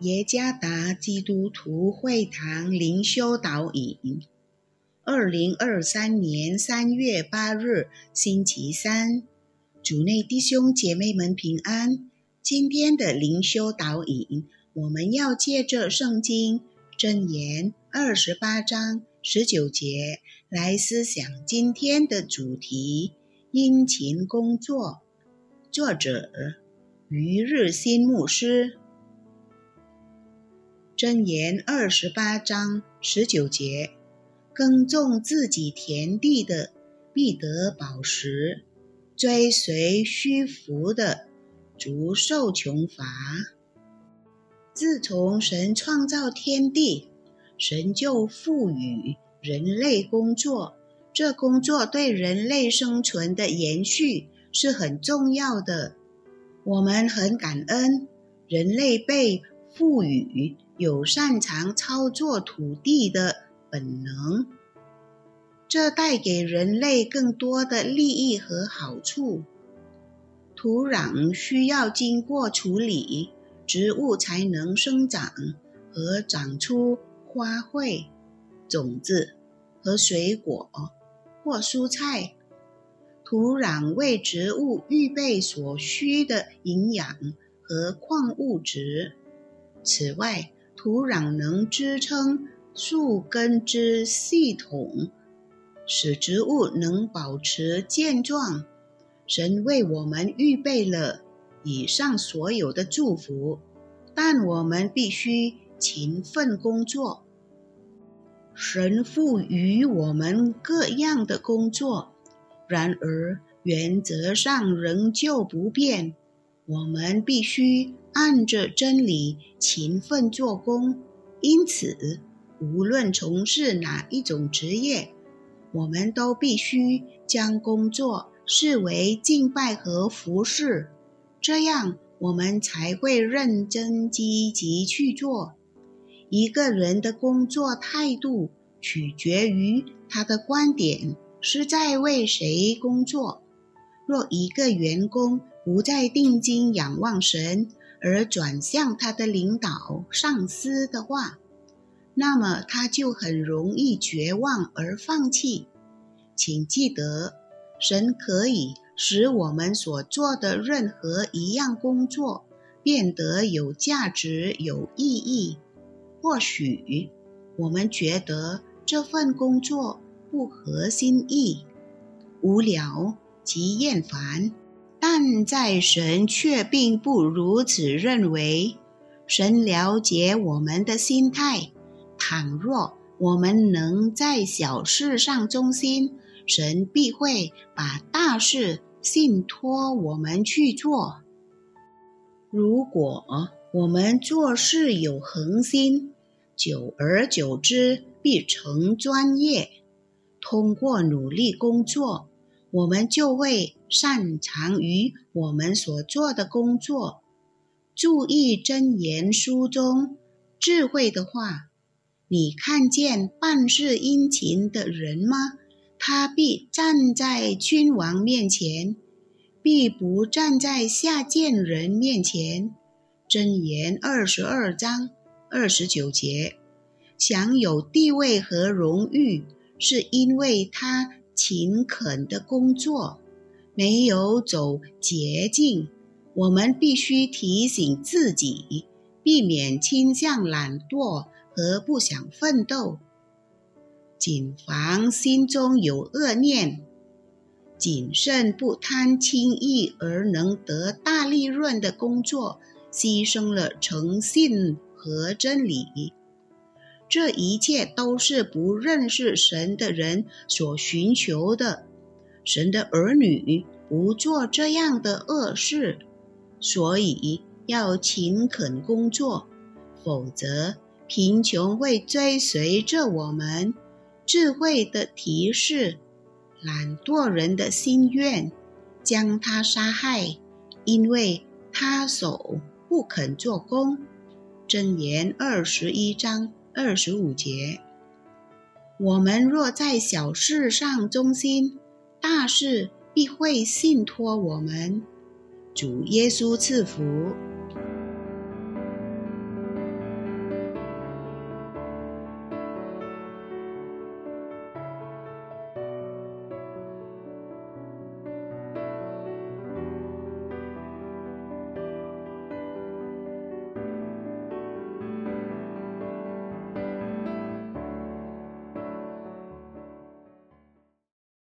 耶加达基督徒会堂灵修导引，二零二三年三月八日，星期三，主内弟兄姐妹们平安。今天的灵修导引，我们要借着圣经箴言二十八章十九节来思想今天的主题：殷勤工作。作者余日新牧师。箴言二十八章十九节：耕种自己田地的必得饱食，追随虚浮的足受穷乏。自从神创造天地，神就赋予人类工作，这工作对人类生存的延续是很重要的。我们很感恩，人类被赋予。有擅长操作土地的本能，这带给人类更多的利益和好处。土壤需要经过处理，植物才能生长和长出花卉、种子和水果或蔬菜。土壤为植物预备所需的营养和矿物质。此外，土壤能支撑树根之系统，使植物能保持健壮。神为我们预备了以上所有的祝福，但我们必须勤奋工作。神赋予我们各样的工作，然而原则上仍旧不变。我们必须。按着真理勤奋做工，因此，无论从事哪一种职业，我们都必须将工作视为敬拜和服侍，这样我们才会认真积极去做。一个人的工作态度取决于他的观点是在为谁工作。若一个员工不再定睛仰望神，而转向他的领导上司的话，那么他就很容易绝望而放弃。请记得，神可以使我们所做的任何一样工作变得有价值、有意义。或许我们觉得这份工作不合心意、无聊及厌烦。但在神却并不如此认为。神了解我们的心态。倘若我们能在小事上忠心，神必会把大事信托我们去做。如果我们做事有恒心，久而久之必成专业。通过努力工作。我们就会擅长于我们所做的工作。注意真言书中智慧的话：你看见办事殷勤的人吗？他必站在君王面前，必不站在下贱人面前。真言二十二章二十九节，享有地位和荣誉，是因为他。勤恳的工作，没有走捷径。我们必须提醒自己，避免倾向懒惰和不想奋斗，谨防心中有恶念，谨慎不贪轻易而能得大利润的工作，牺牲了诚信和真理。这一切都是不认识神的人所寻求的。神的儿女不做这样的恶事，所以要勤恳工作，否则贫穷会追随着我们。智慧的提示，懒惰人的心愿，将他杀害，因为他手不肯做工。箴言二十一章。二十五节，我们若在小事上忠心，大事必会信托我们。主耶稣赐福。